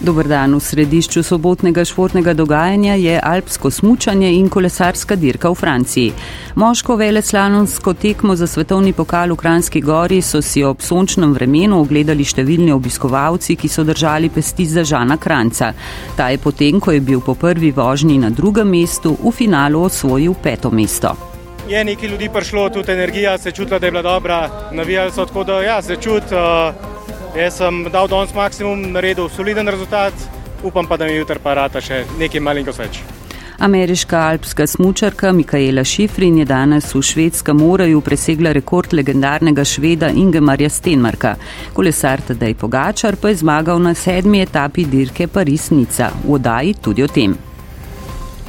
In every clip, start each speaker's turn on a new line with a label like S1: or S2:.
S1: Dober dan v središču sobotnega športnega dogajanja je alpsko smučanje in kolesarska dirka v Franciji. Moško veleslalonsko tekmo za svetovni pokal v Kranski gori so si ob sončnem vremenu ogledali številni obiskovalci, ki so držali pesti za Žana Kranca. Ta je potem, ko je bil po prvi vožnji na drugem mestu, v finalu osvojil peto mesto.
S2: Je nekaj ljudi prišlo, tudi energija se čutila, da je bila dobra, navijali so tako, da ja, se čut. Uh, Jaz sem dal danes maksimum, naredil soliden rezultat, upam pa, da mi jutri pa rata še nekaj malenkost več.
S1: Ameriška alpska smučarka Mikaela Šifrin je danes v švedskem morju presegla rekord legendarnega šveda Ingemarja Stenmarka. Kolesar Tadej Pogačar pa je zmagal na sedmi etapi dirke Paris-Nica. V odaji tudi o tem.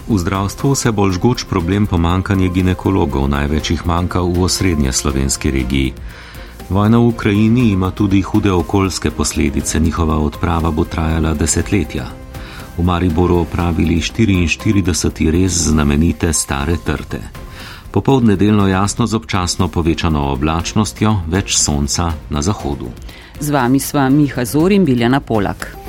S3: V zdravstvu se bolj žgoč problem pomankanje ginekologov, največ jih manjka v osrednje slovenski regiji. Vojna v Ukrajini ima tudi hude okoljske posledice, njihova odprava bo trajala desetletja. V Mariboru opravili 44 res znamenite stare trte. Popovdne delno jasno z občasno povečano oblačnostjo, več sonca na zahodu.
S1: Z vami sva Miha Zor in Biljana Polak.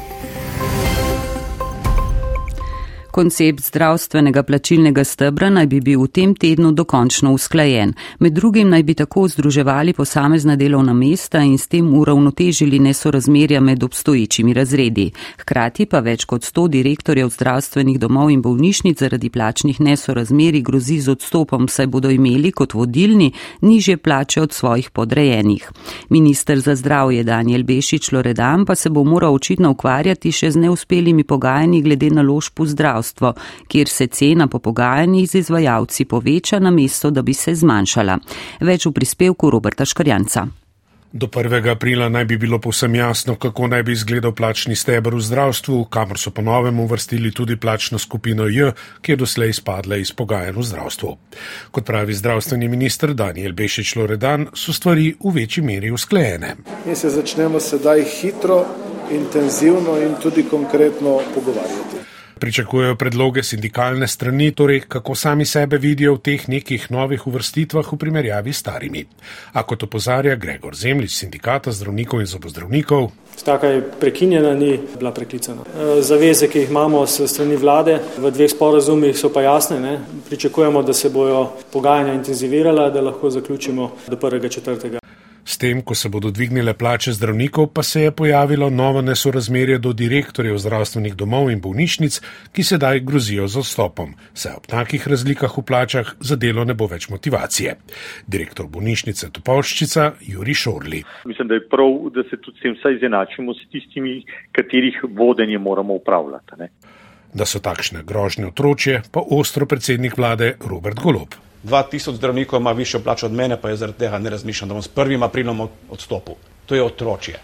S1: Koncept zdravstvenega plačilnega stebra naj bi bil v tem tednu dokončno usklajen. Med drugim naj bi tako združevali posamezna delovna mesta in s tem uravnotežili nesorazmerja med obstoječimi razredi. Hkrati pa več kot 100 direktorjev zdravstvenih domov in bolnišnic zaradi plačnih nesorazmeri grozi z odstopom, saj bodo imeli kot vodilni nižje plače od svojih podrejenih. Minister za zdravje Daniel Bešič Loredan pa se bo moral očitno ukvarjati še z neuspelimi pogajanji glede naložb v zdravstvo zdravstvo, kjer se cena po pogajanjih z izvajalci poveča na mesto, da bi se zmanjšala. Več v prispevku Roberta Škarjanca.
S4: Do 1. aprila naj bi bilo povsem jasno, kako naj bi izgledal plačni stebr v zdravstvu, kamor so ponovem uvrstili tudi plačno skupino J, ki je doslej izpadla iz pogajanj v zdravstvu. Kot pravi zdravstveni minister Daniel Bešič Loredan, so stvari v večji meri usklejene.
S5: Mi se začnemo sedaj hitro, intenzivno in tudi konkretno pogovarjati.
S4: Pričakujejo predloge sindikalne strani, torej kako sami sebe vidijo v teh nekih novih uvrstitvah v primerjavi s starimi. A kot opozarja Gregor Zemljič, sindikata zdravnikov in zobozdravnikov.
S6: Staka je prekinjena, ni bila preklicana. E, zaveze, ki jih imamo s strani vlade v dveh sporazumih, so pa jasne. Ne? Pričakujemo, da se bojo pogajanja intenzivirala, da lahko zaključimo do 1.4.
S4: S tem, ko se bodo dvignile plače zdravnikov, pa se je pojavilo novo nesorazmerje do direktorjev zdravstvenih domov in bolnišnic, ki sedaj grozijo z odstopom, saj ob takih razlikah v plačah za delo ne bo več motivacije. Direktor bolnišnice Topolščica Juri Šorli.
S7: Mislim, da je prav, da se tudi s tem vsaj izenačimo s tistimi, katerih vodenje moramo upravljati. Ne?
S4: Da so takšne grožnje otročje, pa ostro predsednik vlade Robert Golob.
S8: 2000 zdravnikov ima višjo plačo od mene, pa je zaradi tega ne razmišljam, da bom s 1. aprilom odstopil. To je otročje.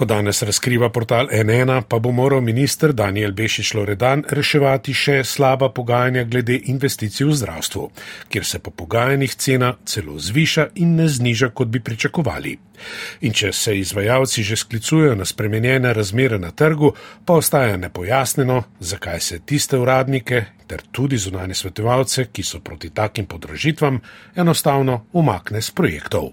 S4: Ko danes razkriva portal NN, pa bo moral minister Daniel Bešič Loredan reševati še slaba pogajanja glede investicij v zdravstvu, kjer se po pogajanjih cena celo zviša in ne zniža, kot bi pričakovali. In če se izvajalci že sklicujejo na spremenjene razmere na trgu, pa ostaja nepojasneno, zakaj se tiste uradnike ter tudi zunanje svetovalce, ki so proti takim podražitvam, enostavno umakne z projektov.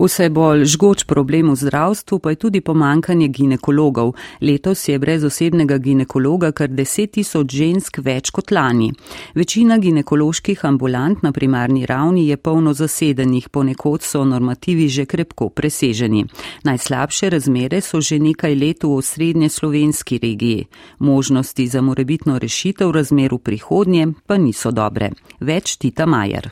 S1: Vse bolj žgoč problem v zdravstvu pa je tudi pomankanje ginekologov. Letos je brez osebnega ginekologa kar 10 tisoč žensk več kot lani. Večina ginekoloških ambulant na primarni ravni je polno zasedenih, ponekod so normativi že krepko preseženi. Najslabše razmere so že nekaj let v osrednje slovenski regiji. Možnosti za morebitno rešitev razmer v prihodnje pa niso dobre. Več Tita Majer.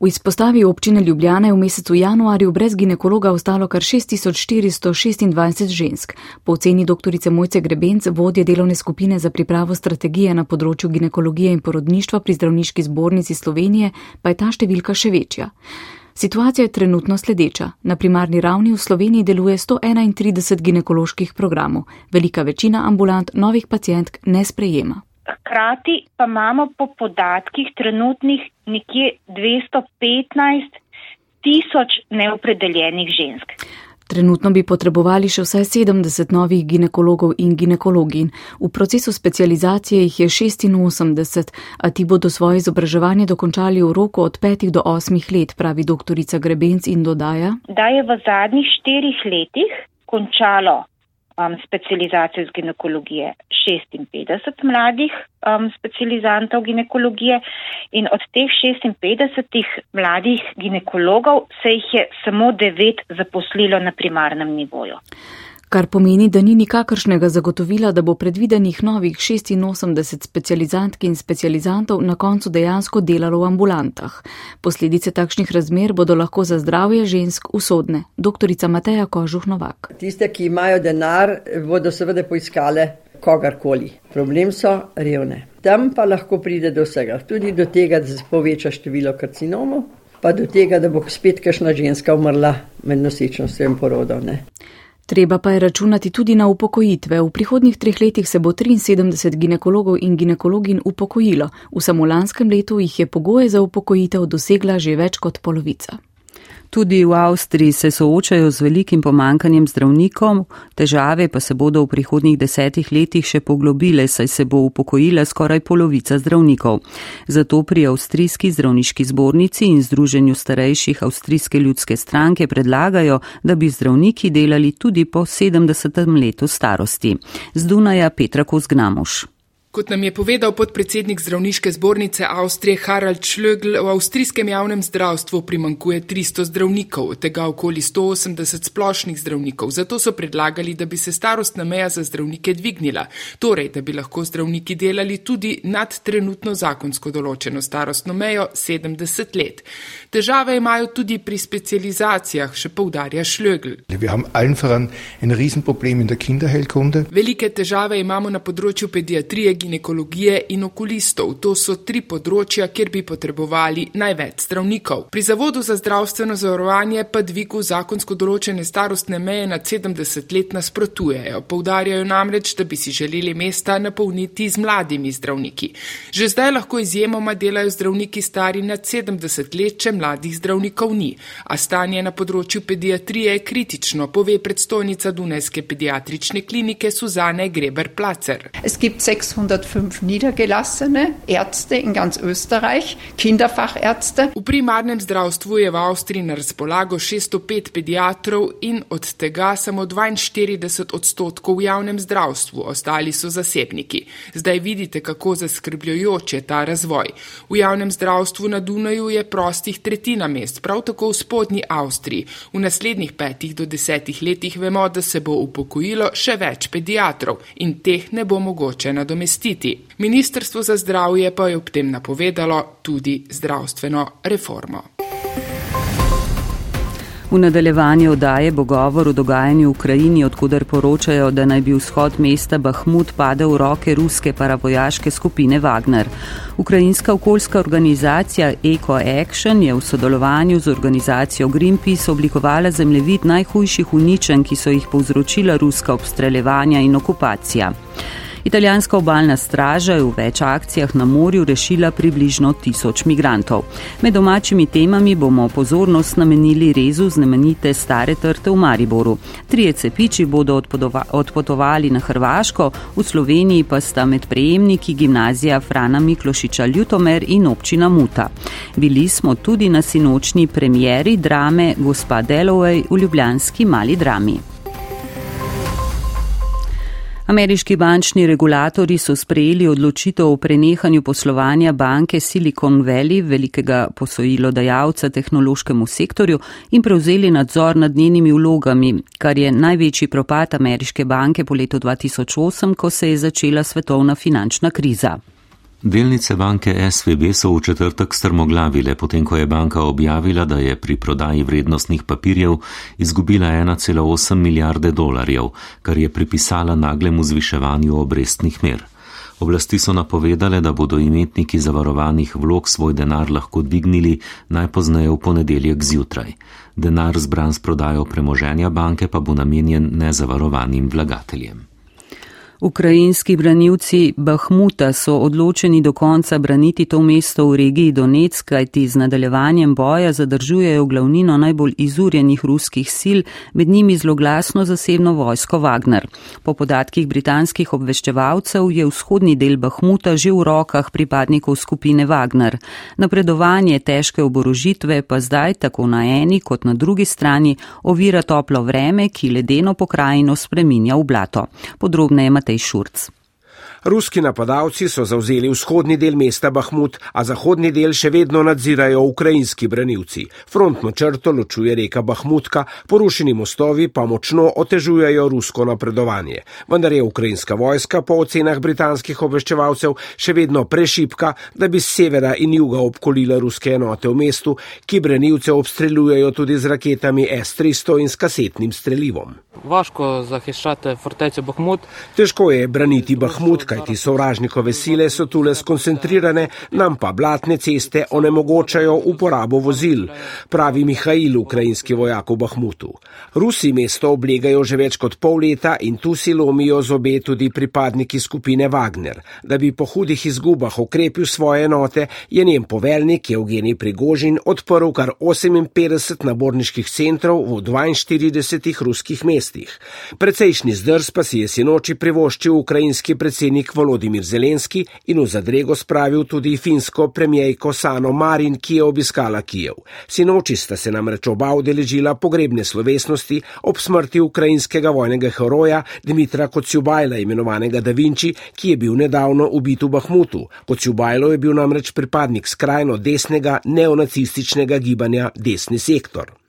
S9: V izpostavi občine Ljubljane je v mesecu januarju brez ginekologa ostalo kar 6426 žensk. Po oceni dr. Mojce Grebenc, vodje delovne skupine za pripravo strategije na področju ginekologije in porodništva pri zdravniški zbornici Slovenije, pa je ta številka še večja. Situacija je trenutno sledeča. Na primarni ravni v Sloveniji deluje 131 ginekoloških programov. Velika večina ambulant novih pacijentk ne sprejema.
S10: Hkrati pa imamo po podatkih trenutnih nekje 215 tisoč neopredeljenih žensk.
S9: Trenutno bi potrebovali še vsaj 70 novih ginekologov in ginekologin. V procesu specializacije jih je 86, a ti bodo svoje izobraževanje dokončali v roku od 5 do 8 let, pravi doktorica Grebenc in dodaja.
S10: Da je v zadnjih štirih letih končalo um, specializacijo iz ginekologije. 56 mladih um, specializantov ginekologije in od teh 56 mladih ginekologov se jih je samo 9 zaposlilo na primarnem nivoju
S9: kar pomeni, da ni nikakršnega zagotovila, da bo predvidenih novih 86 specializantk in specializantov na koncu dejansko delalo v ambulantah. Posledice takšnih razmer bodo lahko za zdravje žensk usodne. Doktorica Mateja Kožuh Novak.
S11: Tiste, ki imajo denar, bodo seveda poiskale kogarkoli. Problem so revne. Tam pa lahko pride do vsega, tudi do tega, da se poveča število karcinomov, pa do tega, da bo spet kašna ženska umrla med nosečnostjo in porodom.
S9: Treba pa je računati tudi na upokojitve. V prihodnjih treh letih se bo 73 ginekologov in ginekologin upokojilo. V samolanskem letu jih je pogoje za upokojitev dosegla že več kot polovica.
S1: Tudi v Avstriji se soočajo z velikim pomankanjem zdravnikov, težave pa se bodo v prihodnjih desetih letih še poglobile, saj se bo upokojila skoraj polovica zdravnikov. Zato pri Avstrijski zdravniški zbornici in Združenju starejših Avstrijske ljudske stranke predlagajo, da bi zdravniki delali tudi po 70. letu starosti. Z Dunaja Petra Kozgnamoš.
S12: Kot nam je povedal podpredsednik zdravniške zbornice Avstrije Harald Schlögl, v avstrijskem javnem zdravstvu primankuje 300 zdravnikov, od tega okoli 180 splošnih zdravnikov. Zato so predlagali, da bi se starostna meja za zdravnike dvignila, torej da bi lahko zdravniki delali tudi nad trenutno zakonsko določeno starostno mejo 70 let. Težave imajo tudi pri specializacijah, še poudarja Schlögl. Velike težave imamo na področju pediatrije ginekologije in okulistov. To so tri področja, kjer bi potrebovali največ zdravnikov. Pri Zavodu za zdravstveno zavarovanje pa dvigu zakonsko določene starostne meje nad 70 let nasprotujejo. Poudarjajo namreč, da bi si želeli mesta napolniti z mladimi zdravniki. Že zdaj lahko izjemoma delajo zdravniki stari nad 70 let, če mladih zdravnikov ni. A stanje na področju pediatrije je kritično, pove predstojnica Dunajske pediatrične klinike Suzane Greber-Placer.
S13: 105 niedergelassene Ärzte in ganz Österreich, Kinderfachärzte.
S12: V primarnem zdravstvu je v Avstriji na razpolago 605 pediatrov in od tega samo 42 odstotkov v javnem zdravstvu, ostali so zasebniki. Zdaj vidite, kako zaskrbljujoč je ta razvoj. V javnem zdravstvu na Dunaju je prostih tretjina mest, prav tako v spodnji Avstriji. V naslednjih petih do desetih letih vemo, da se bo upokojilo še več pediatrov in teh ne bo mogoče nadomestiti namestiti. Ministrstvo za zdravje pa je ob tem napovedalo tudi zdravstveno reformo.
S1: V nadaljevanju odaje bo govor o dogajanju v Ukrajini, odkudar poročajo, da naj bi vzhod mesta Bahmut padel v roke ruske paravojaške skupine Wagner. Ukrajinska okoljska organizacija Eco Action je v sodelovanju z organizacijo Greenpeace oblikovala zemljevid najhujših uničenj, ki so jih povzročila ruska obstreljevanja in okupacija. Italijanska obaljna straža je v več akcijah na morju rešila približno tisoč migrantov. Med domačimi temami bomo pozornost namenili rezu znamenite stare trte v Mariboru. Trije cepiči bodo odpotovali na Hrvaško, v Sloveniji pa sta med prejemniki gimnazija Frana Miklošiča Ljutomer in občina Muta. Bili smo tudi na sinočni premjeri drame Gospa Delovej v Ljubljanski mali drami. Ameriški bančni regulatori so sprejeli odločitev o prenehanju poslovanja banke Silicon Valley, velikega posojilodajalca tehnološkemu sektorju, in prevzeli nadzor nad njenimi vlogami, kar je največji propad ameriške banke po letu 2008, ko se je začela svetovna finančna kriza.
S3: Delnice banke SVB so v četrtek strmoglavile, potem ko je banka objavila, da je pri prodaji vrednostnih papirjev izgubila 1,8 milijarde dolarjev, kar je pripisala naglemu zviševanju obrestnih mer. Oblasti so napovedale, da bodo imetniki zavarovanih vlog svoj denar lahko dvignili najpozneje v ponedeljek zjutraj. Denar zbran s prodajo premoženja banke pa bo namenjen nezavarovanim vlagateljem.
S1: Ukrajinski branilci Bahmuta so odločeni do konca braniti to mesto v regiji Donetsk, kajti z nadaljevanjem boja zadržujejo glavnino najbolj izurjenih ruskih sil, med njimi zloglasno zasebno vojsko Wagner. Po podatkih britanskih obveščevalcev je vzhodni del Bahmuta že v rokah pripadnikov skupine Wagner. Napredovanje težke oborožitve pa zdaj tako na eni kot na drugi strani ovira toplo vreme, ki ledeno pokrajino spreminja v blato. Podrobneje Matej Timothy Schurz.
S14: Ruski napadalci so zauzeli vzhodni del mesta Bahmut, a zahodni del še vedno nadzirajo ukrajinski branilci. Frontno črto ločuje reka Bahmutka, porušeni mostovi pa močno otežujejo rusko napredovanje. Vendar je ukrajinska vojska po ocenah britanskih obveščevalcev še vedno prešipka, da bi z severa in juga obkolila ruske enote v mestu, ki branilce obstreljujejo tudi z raketami S-300 in s kasetnim strelivom. Težko je braniti Bahmut, kajti sovražnikove sile so tule skoncentrirane, nam pa blatne ceste onemogočajo uporabo vozil, pravi Mihajl, ukrajinski vojak v Bahmutu. Rusi mesto oblegajo že več kot pol leta in tu si lomijo zobe tudi pripadniki skupine Wagner. Da bi po hudih izgubah okrepil svoje enote, je njen poveljnik Evgenij Prigožin odprl kar 58 naborniških centrov v 42 ruskih mestih. Precejšnji zdrs pa si je sinoči privoščil ukrajinski predsednik predsednik Volodimir Zelenski in v zadrego spravil tudi finsko premijejko Sano Marin, ki je obiskala Kijev. Sinoči sta se namreč oba udeležila pogrebne slovesnosti ob smrti ukrajinskega vojnega heroja Dmitra Kocjubajla, imenovanega Da Vinci, ki je bil nedavno ubit v Bahmutu. Kocjubajlo je bil namreč pripadnik skrajno desnega neonacističnega gibanja Desni sektor.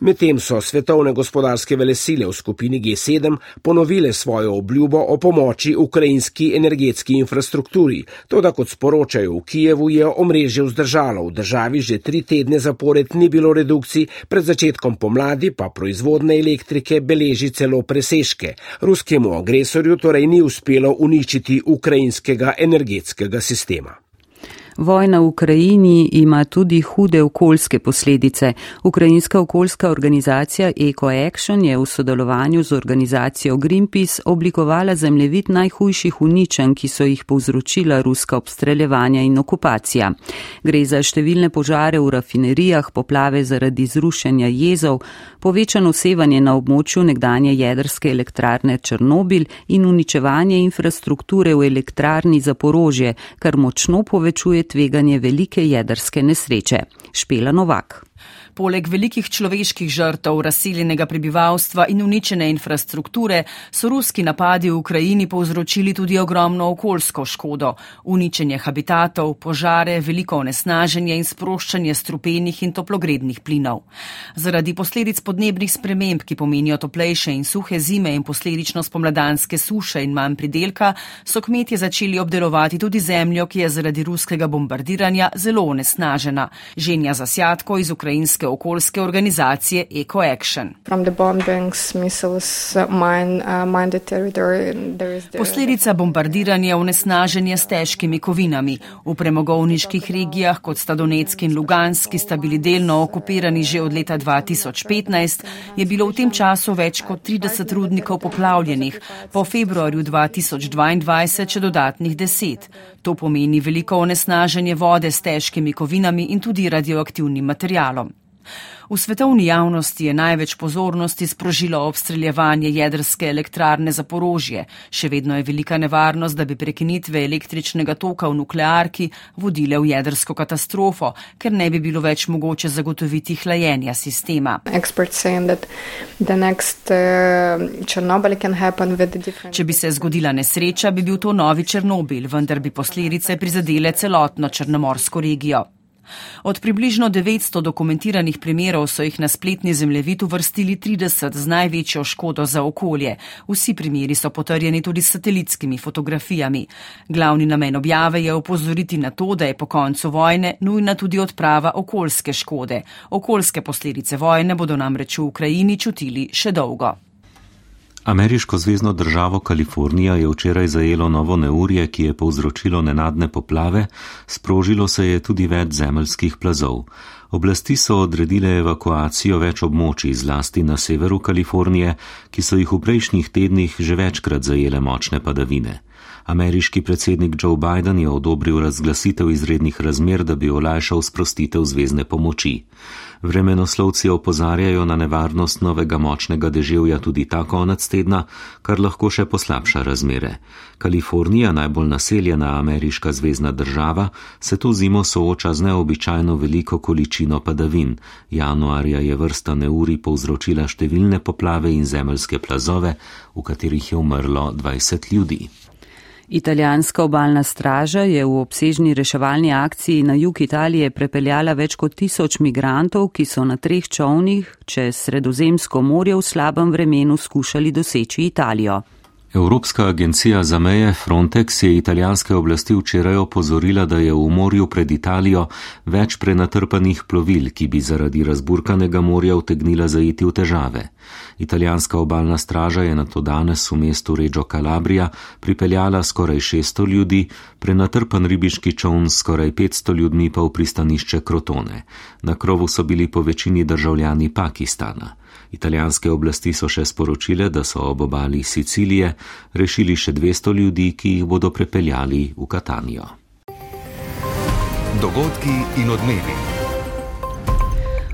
S14: Medtem so svetovne gospodarske velesile v skupini G7 ponovile svojo obljubo o pomoči ukrajinski energetski infrastrukturi. Toda kot sporočajo v Kijevu, je omrežje vzdržalo. V državi že tri tedne zapored ni bilo redukcij, pred začetkom pomladi pa proizvodne elektrike beleži celo presežke. Ruskemu agresorju torej ni uspelo uničiti ukrajinskega energetskega sistema.
S1: Vojna v Ukrajini ima tudi hude okoljske posledice. Ukrajinska okoljska organizacija EcoAction je v sodelovanju z organizacijo Greenpeace oblikovala zemljevid najhujših uničenj, ki so jih povzročila ruska obstreljevanja in okupacija. Gre za številne požare v rafinerijah, poplave zaradi zrušenja jezov, povečano sevanje na območju nekdanje jedrske elektrarne Črnobil in uničevanje infrastrukture v elektrarni za porožje, kar močno povečuje tveganje velike jedrske nesreče. Špela Novak.
S15: Poleg velikih človeških žrtev, razsiljenega prebivalstva in uničene infrastrukture so ruski napadi v Ukrajini povzročili tudi ogromno okoljsko škodo, uničenje habitatov, požare, veliko onesnaženje in sproščanje strupenih in toplogrednih plinov. Zaradi posledic podnebnih sprememb, ki pomenijo toplejše in suhe zime in posledično spomladanske suše in manj pridelka, so kmetje začeli obdelovati tudi zemljo, ki je zaradi ruskega bombardiranja zelo onesnažena. Ženja Zasjatko iz ukrajinske okoljske organizacije EcoAction. Posledica bombardiranja je onesnaženje s težkimi kovinami. V premogovniških regijah, kot sta Donetsk in Lugansk, ki sta bili delno okupirani že od leta 2015, je bilo v tem času več kot 30 rudnikov poplavljenih, po februarju 2022 še dodatnih 10. To pomeni veliko onesnaženje vode s težkimi kovinami in tudi radioaktivnim materialom. V svetovni javnosti je največ pozornosti sprožilo obstreljevanje jedrske elektrarne za porožje. Še vedno je velika nevarnost, da bi prekinitve električnega toka v nuklearki vodile v jedrsko katastrofo, ker ne bi bilo več mogoče zagotoviti hlajenja sistema. Next, uh, Če bi se zgodila nesreča, bi bil to novi Černobil, vendar bi posledice prizadele celotno črnomorsko regijo. Od približno 900 dokumentiranih primerov so jih na spletni zemljevid uvrstili 30 z največjo škodo za okolje. Vsi primeri so potrjeni tudi s satelitskimi fotografijami. Glavni namen objave je opozoriti na to, da je po koncu vojne nujna tudi odprava okoljske škode. Okoljske posledice vojne bodo namreč v Ukrajini čutili še dolgo.
S3: Ameriško zvezdno državo Kalifornija je včeraj zajelo novo neurje, ki je povzročilo nenadne poplave, sprožilo se je tudi več zemeljskih plazov. Oblasti so odredile evakuacijo več območij, zlasti na severu Kalifornije, ki so jih v prejšnjih tednih že večkrat zajele močne padavine. Ameriški predsednik Joe Biden je odobril razglasitev izrednih razmer, da bi olajšal sprostitev zvezdne pomoči. Vremenoslovci opozarjajo na nevarnost novega močnega deževja tudi ta konec tedna, kar lahko še poslabša razmere. Kalifornija, najbolj naseljena ameriška zvezdna država, se to zimo sooča z neobičajno veliko količino padavin. Januarja je vrsta neuri povzročila številne poplave in zemeljske plazove, v katerih je umrlo 20 ljudi.
S1: Italijanska obaljna straža je v obsežni reševalni akciji na jug Italije prepeljala več kot tisoč migrantov, ki so na treh čovnih čez Sredozemsko morje v slabem vremenu skušali doseči Italijo.
S3: Evropska agencija za meje Frontex je italijanske oblasti včeraj opozorila, da je v morju pred Italijo več prenatrpanih plovil, ki bi zaradi razburkanega morja utegnila zaiti v težave. Italijanska obalna straža je na to danes v mestu Reggio Calabria pripeljala skoraj 600 ljudi, prenatrpan ribiški čovn s skoraj 500 ljudmi pa v pristanišče Krotone. Na krovu so bili po večini državljani Pakistana. Italijanske oblasti so še sporočile, da so ob obali Sicilije rešili še 200 ljudi, ki jih bodo prepeljali v Katanijo.
S16: Dogodki in odmevi.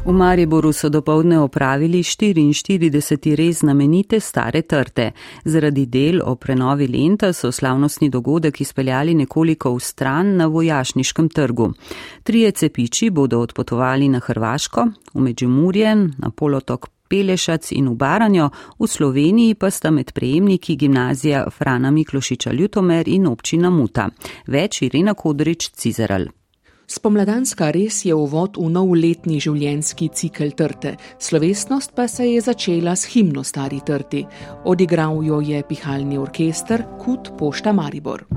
S1: V Mariboru so dopoledne opravili 44. res znamenite stare trte. Zaradi del o prenovi lenta so slavnostni dogodek izpeljali nekoliko v stran na vojašniškem trgu. Trije cepiči bodo odpotovali na Hrvaško, v Međimurje, na polotok Pelešac in v Baranjo, v Sloveniji pa sta med prejemniki gimnazija Frana Miklošiča Ljutomer in občina Muta. Več Irena Kodrič Cizeral.
S17: Spomladanska res je uvod v novletni življenjski cikl trte, slovesnost pa se je začela s himno Stari trti. Odigral jo je pihalni orkester Kut Pošta Maribor.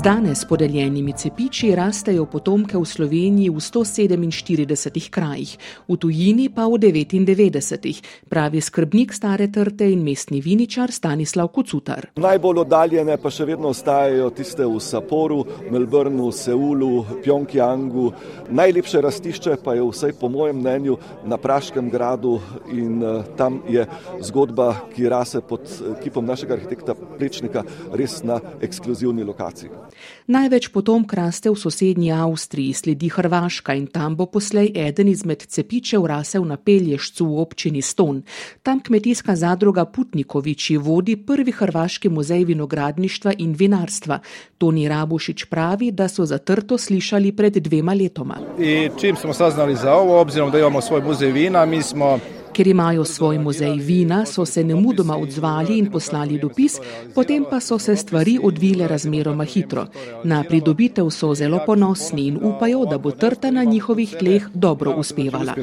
S17: Z danes podeljenimi cepiči rastejo potomke v Sloveniji v 147 krajih, v tujini pa v 99, pravi skrbnik stare trte in mestni viničar Stanislav Kucutar.
S18: Najbolj oddaljene pa še vedno ostajajo tiste v Saporu, Melbourneu, Seulu, Pjongjangu. Najlepše rastišče pa je vsaj po mojem mnenju na Praškem gradu in uh, tam je zgodba, ki rase pod kipom našega arhitekta Plečnika, res na ekskluzivni lokaciji.
S17: Največ potomk raste v sosednji Avstriji, sledi Hrvaška in tam bo poslej eden izmed cepičev rasel na Pelješcu v občini Ston. Tam kmetijska zadruga Putnikoviči vodi prvi hrvaški muzej vinogradništva in vinarstva. Toni Rabušič pravi, da so za trto slišali pred dvema letoma.
S19: In čim smo saznali za ovo, obzirom da imamo svoj muzej vina, mi smo
S17: Ker imajo svoj muzej vina, so se nemudoma odzvali in poslali dopis, potem pa so se stvari odvile razmeroma hitro. Na pridobitev so zelo ponosni in upajo, da bo trta na njihovih tleh dobro uspevala.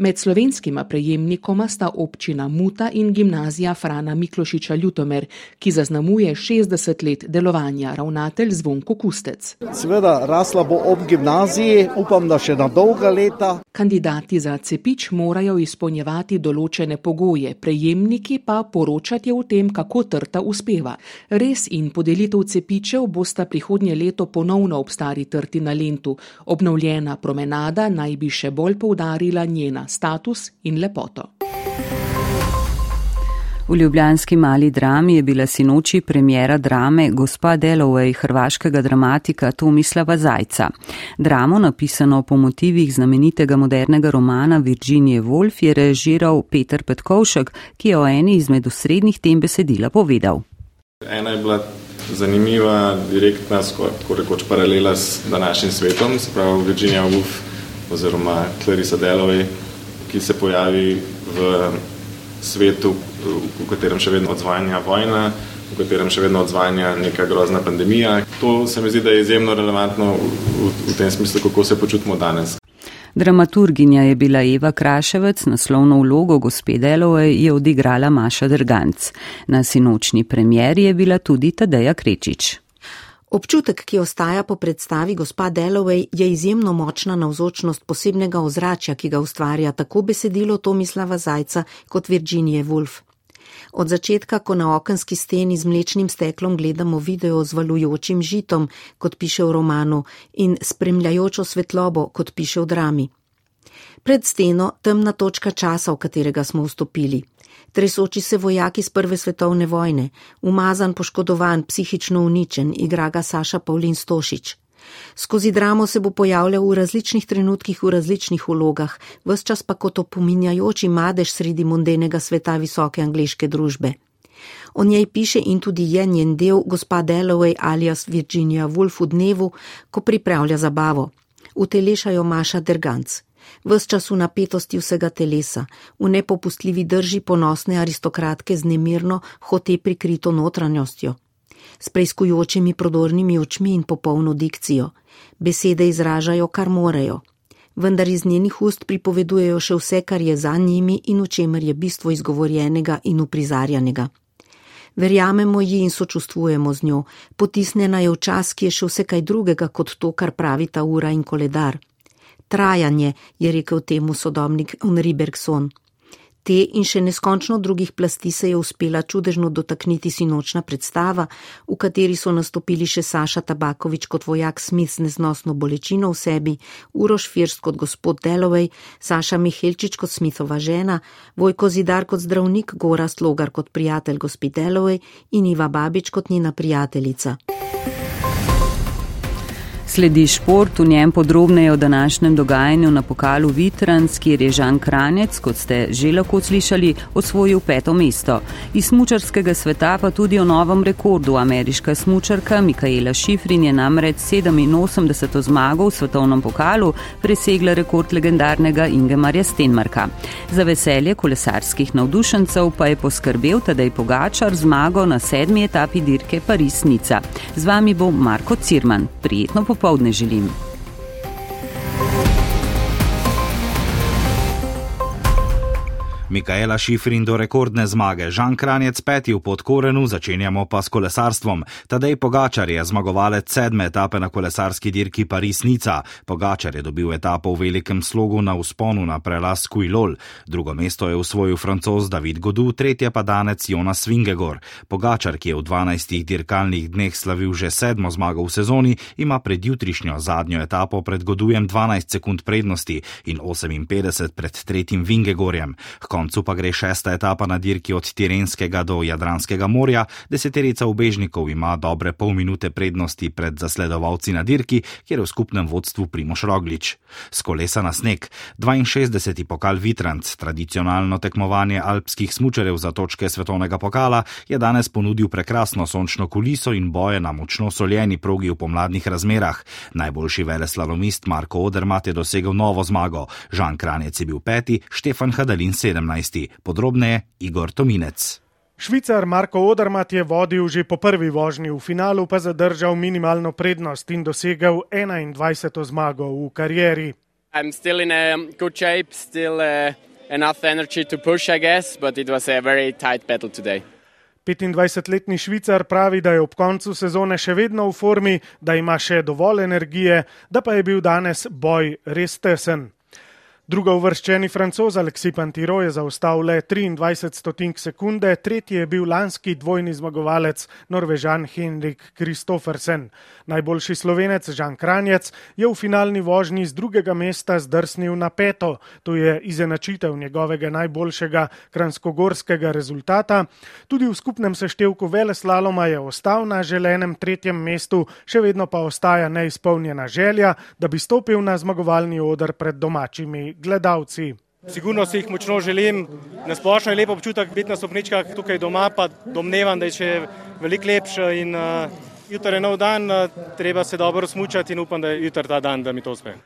S17: Med slovenskima prejemnikoma sta občina Muta in gimnazija Frana Miklošiča Ljutomer, ki zaznamuje 60 let delovanja, ravnatelj Zvonko Kustec.
S20: Seveda, rasla bo ob gimnaziji, upam, da še na dolga leta.
S17: Kandidati za cepič morajo izpolnjevati določene pogoje, prejemniki pa poročati o tem, kako trta uspeva. Res in podelitev cepičev bosta prihodnje leto ponovno ob stari trti na lentu. Obnovljena promenada naj bi še bolj poudarila njena status in lepoto.
S1: V ljubljanski mali drami je bila sinoči premjera drame Gospa Delovej hrvaškega dramatika Tomislava Zajca. Dramo, napisano po motivih znamenitega modernega romana Virginije Woolf, je režiral Peter Petkovšek, ki je o eni izmed osrednjih tem besedila povedal.
S21: Ena je bila zanimiva, direktna, tako rekoč paralela s današnjim svetom, se pravi Virginija Woolf oziroma Clarissa Delovej, ki se pojavi v svetu, v katerem še vedno odzvanja vojna, v katerem še vedno odzvanja neka grozna pandemija. To se mi zdi, da je izjemno relevantno v, v tem smislu, kako se počutimo danes.
S1: Dramaturginja je bila Eva Kraševec, naslovno vlogo gospe Delove je odigrala Maša Drganc. Na sinočni premjeri je bila tudi Tadeja Krečič.
S22: Občutek, ki ostaja po predstavi gospa Dalloway, je izjemno močna navzočnost posebnega ozračja, ki ga ustvarja tako besedilo Tomislava Zajca kot Virginije Woolf. Od začetka, ko na okenski steni z mlečnim steklom gledamo video z valujočim žitom, kot piše v romanu, in spremljajočo svetlobo, kot piše v drami. Pred steno temna točka časa, v katerega smo vstopili. Tresoči se voják iz Prve svetovne vojne, umazan, poškodovan, psihično uničen, igra ga Saša Pavlin Stošič. Skozi dramo se bo pojavljal v različnih trenutkih v različnih vlogah, vse čas pa kot opominjajoči madež sredi mondenega sveta visoke angliške družbe. O njej piše in tudi je njen del gospa Dalloway alias Virginia Woolf v dnevu, ko pripravlja zabavo. Utelešajo Maša Derganc. Ves čas v napetosti vsega telesa, v nepopustljivi drži ponosne aristokratke z nemirno, hote prikrito notranjostjo s preizkujočimi prodornimi očmi in popolno dikcijo. Besede izražajo, kar morejo. Vendar iz njenih ust pripovedujejo še vse, kar je za njimi in v čemer je bistvo izgovorjenega in uprizarjanega. Verjamemo ji in sočustvujemo z njo, potisnjena je v čas, ki je še vse kaj drugega kot to, kar pravi ta ura in koledar. Trajanje, je rekel temu sodobnik Henri Bergson. Te in še neskončno drugih plasti se je uspela čudežno dotakniti sinočna predstava, v kateri so nastopili še Saša Tabakovič kot vojak Smith z neznosno bolečino v sebi, Uroš First kot gospod Delovej, Saša Mihelčič kot Smithova žena, Vojko Zidar kot zdravnik, Gora Slogar kot prijatelj gospod Delovej in Iva Babič kot njena prijateljica.
S1: Sledi šport, v njem podrobneje o današnjem dogajanju na pokalu Vitrans, kjer je Žan Kranec, kot ste že lahko slišali, osvojil peto mesto. Iz smučarskega sveta pa tudi o novem rekordu. Ameriška smučarka Mikaela Šifrin je namreč 87. zmago v svetovnem pokalu presegla rekord legendarnega Ingemarja Stenmarka. Za veselje kolesarskih navdušencev pa je poskrbel tedaj Pogačar zmago na sedmi etapi dirke Paris-Nica. Z vami bo Marko Cirman. Prijetno popoldne popoldne želim.
S23: Mikaela Šifrin do rekordne zmage, Žan Kranjec peti v podkorenu, začenjamo pa s kolesarstvom. Tadej Pogačar je zmagovalec sedme etape na kolesarski dirki Paris-Nica. Pogačar je dobil etapo v velikem slogu na usponu na prelas Kuilol. Drugo mesto je usvojil francos David Godu, tretje pa danec Jonas Vingegor. Pogačar, ki je v 12 dirkalnih dneh slavil že sedmo zmago v sezoni, ima pred jutrišnjo zadnjo etapo pred Godujem 12 sekund prednosti in 58 pred tretjim Vingegorjem koncu pa gre šesta etapa na dirki od Tirenskega do Jadranskega morja, deseterica ubežnikov ima dobre pol minute prednosti pred zasledovalci na dirki, kjer je v skupnem vodstvu Primoš Roglič. Z kolesa na sneg, 62. pokal Vitranc, tradicionalno tekmovanje alpskih smučarev za točke svetovnega pokala, je danes ponudil prekrasno sončno kuliso in boje na močno soljeni progi v pomladnih razmerah. Najboljši veleslalomist Marko Odermat je dosegel novo zmago, Žan Kranjec je bil peti, Štefan Hadalin sedem. 17. Podrobneje Igor Tominec.
S24: Švicar Marko Odermat je vodil že po prvi vožnji, v finalu pa zadržal minimalno prednost in dosegel 21. zmago v karieri.
S25: I'm still in a good shape, still uh, enough energy to push, I guess, but it was a very tight battle today.
S24: 25-letni Švicar pravi, da je ob koncu sezone še vedno v formi, da ima še dovolj energije, da pa je bil danes boj res tesen. Drugo uvrščeni francoz Aleksij Pantiro je zaostal le 23 stotink sekunde, tretji je bil lanski dvojni zmagovalec Norvežan Henrik Kristoffersen. Najboljši slovenec Žan Kranjec je v finalni vožnji z drugega mesta zdrsnil na peto, to je izenačitev njegovega najboljšega kranskogorskega rezultata. Tudi v skupnem seštevku vele slaloma je ostal na želenem tretjem mestu, še vedno pa ostaja neizpolnjena želja, da bi stopil na zmagovalni odr pred domačimi gledalci.
S26: Sigurno si jih močno želim. Na splošno je lepo občutek biti na stopničkah tukaj doma, pa domnevam, da je še veliko lepše. In uh, jutri je nov dan, uh, treba se dobro smučati in upam, da je jutri ta dan, da mi to uspe.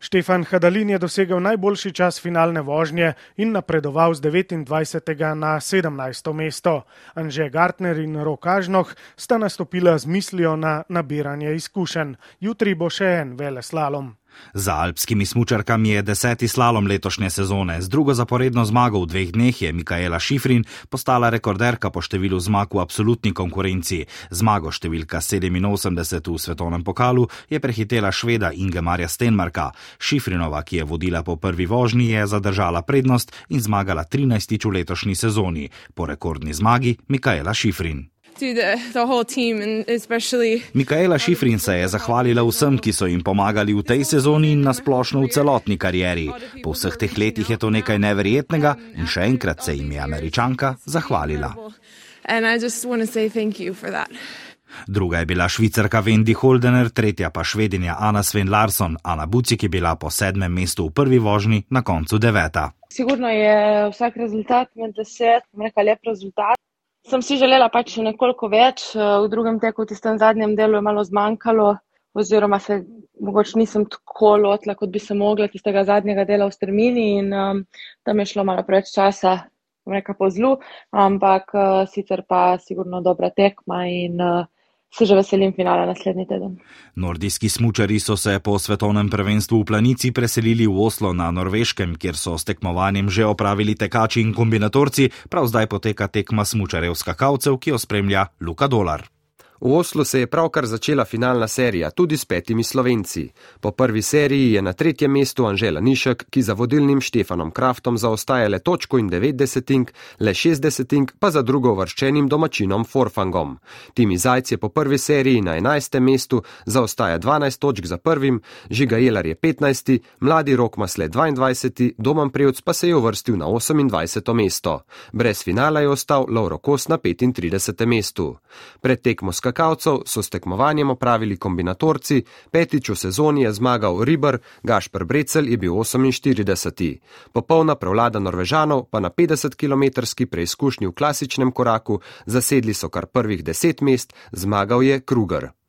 S24: Štefan Hadalin je dosegel najboljši čas finalne vožnje in napredoval z 29. na 17. mesto. Anže Gartner in Rokažnoh sta nastopila z mislijo na nabiranje izkušenj. Jutri bo še en vele slalom.
S23: Za alpskimi smučarkami je deseti slalom letošnje sezone. Z drugo zaporedno zmago v dveh dneh je Mikaela Šifrin postala rekorderka po številu zmag v absolutni konkurenci. Zmago številka 87 v svetovnem pokalu je prehitela šveda Ingemarja Stenmarka. Šifrinova, ki je vodila po prvi vožnji, je zadržala prednost in zmagala 13. v letošnji sezoni. Po rekordni zmagi Mikaela Šifrin. Mikaela Šifrin se je zahvalila vsem, ki so jim pomagali v tej sezoni in nasplošno v celotni karieri. Po vseh teh letih je to nekaj neverjetnega in še enkrat se jim je američanka zahvalila. Druga je bila švicarka Wendy Holdener, tretja pa švedinja Ana Sven Larsson, Ana Bucik je bila po sedmem mestu v prvi vožnji, na koncu deveta.
S27: Sigurno je vsak rezultat med deset, nekaj lep rezultat sem si želela pač nekoliko več, eh, v drugem teku, v tistem zadnjem delu je malo zmanjkalo, oziroma se mogoče nisem tako lotila, kot bi se mogla tistega zadnjega dela v strmini in um, tam je šlo malo preveč časa, reka po zlu, ampak uh, sicer pa sigurno dobra tekma in uh, se že veselim finala naslednji teden.
S23: Nordijski smučari so se po svetovnem prvenstvu v planici preselili v Oslo na Norveškem, kjer so s tekmovanjem že opravili tekači in kombinatorci, prav zdaj poteka tekma smučarev skakalcev, ki jo spremlja Luka Dolar.
S28: V Oslu se je pravkar začela finalna serija, tudi s petimi slovenci. Po prvi seriji je na tretjem mestu Anžela Nišek, ki za vodilnim Štefanom Kraftom zaostaja le točko in 90, le 60, pa za drugo vrščenim domačinom Forfangom. Timi Zajc je po prvi seriji na 11. mestu, zaostaja 12 točk za prvim, Žiga Jelar je 15, mladi Rok Masle 22, Doman Prevc pa se je uvrstil na 28. mesto. Brez finala je ostal Lauro Kos na 35. mestu skakalcev so s tekmovanjem opravili kombinatorci, petič v sezoni je zmagal Riber, Gašpr Brecel je bil 48. Popolna prevlada Norvežanov pa na 50 km preizkušnji v klasičnem koraku zasedli so kar prvih deset mest, zmagal je Kruger.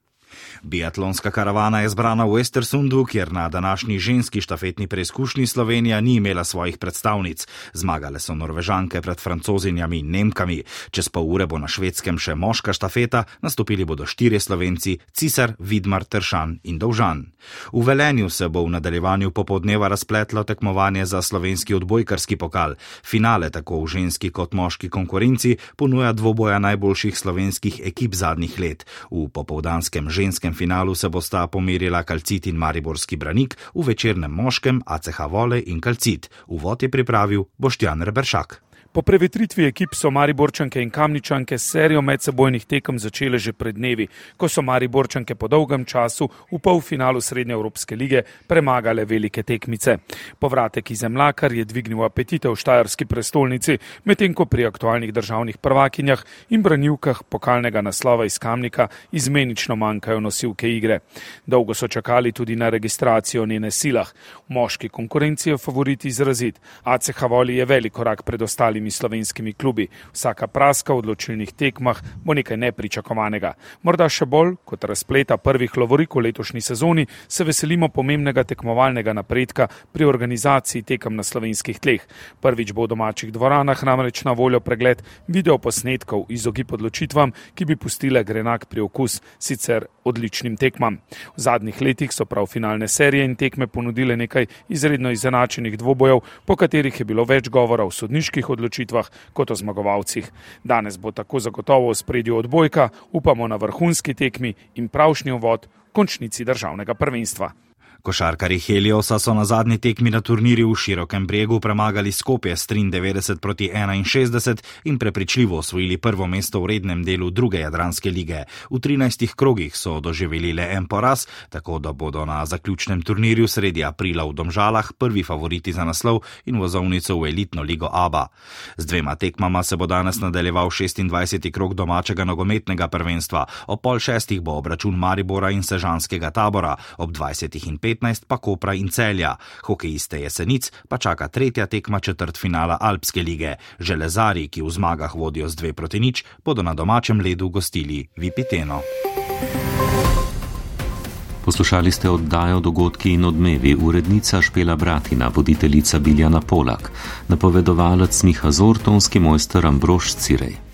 S23: Biatlonska karavana je zbrana v Westersundu, kjer na današnji ženski štafetni preizkušnji Slovenija ni imela svojih predstavnic. Zmagale so norvežanke pred francozinjami in nemkami. Čez pol ure bo na švedskem še moška štafeta, nastopili bodo štirje slovenci: Cisar, Vidmar, Tršan in Dolžan. V Velenju se bo v nadaljevanju popodneva razpletlo tekmovanje za slovenski odbojkarski pokal. Finale tako v ženski kot moški konkurenci ponuja dvoboja najboljših slovenskih ekip zadnjih let. V popovdanskem ženskem finalu se bosta pomerila Kalcit in Mariborski branik, v večernem moškem ACH Vole in Kalcit. Uvod je pripravil Boštjan Reberšak.
S29: Po prevetritvi ekip so Mariborčanke in Kamničanke serijo medsebojnih tekem začele že pred dnevi, ko so Mariborčanke po dolgem času v polfinalu Srednje Evropske lige premagale velike tekmice. Povratek iz Zemlakar je dvignil apetite v Štajerski prestolnici, medtem ko pri aktualnih državnih prvakinjah in branilkah pokalnega naslova iz Kamnika izmenično manjkajo nosilke igre. Dolgo so čakali tudi na registracijo njene silah. V moški konkurenci je favorit izrazit. ACH Voli je velik korak pred ostalimi ostalimi slovenskimi klubi. Vsaka praska v odločilnih tekmah bo nekaj nepričakovanega. Morda še bolj kot razpleta prvih lovorik v letošnji sezoni se veselimo pomembnega tekmovalnega napredka pri organizaciji tekem na slovenskih tleh. Prvič bo v domačih dvoranah namreč na voljo pregled videoposnetkov izogib odločitvam, ki bi pustile grenak pri okus sicer odličnim tekmam. V zadnjih letih so prav finalne serije in tekme ponudile nekaj izredno izenačenih dvobojev, po katerih je bilo več govora o sodniških odločitvah kot o zmagovalcih. Danes bo tako zagotovo v spredju odbojka, upamo na vrhunski tekmi in pravšnji uvod končnici državnega prvenstva.
S23: Košarkari Heliosa so na zadnji tekmi na turnirju v širokem bregu premagali Skopje s 93 proti 61 in prepričljivo osvojili prvo mesto v rednem delu druge jadranske lige. V 13 krogih so doživeli le en poraz, tako da bodo na zaključnem turnirju sredi aprila v Domžalah prvi favoriti za naslov in vozovnico v elitno ligo ABA. Z dvema tekmama se bo danes nadaljeval 26. krog domačega nogometnega prvenstva, ob pol šestih bo obračun Maribora in Sežanskega tabora, ob 20 in 5. 15 pa Kopra in Celja. Hokejiste jesenic pa čaka tretja tekma četrt finala Alpske lige. Železari, ki v zmagah vodijo z dve proti nič, bodo na domačem ledu gostili Vipiteno.
S3: Poslušali ste oddajo Dogodki in odmevi, urednica Špela Bratina, voditeljica Biljana Polak, napovedovalec Miha Zortonski mojster Ambrož Cirej.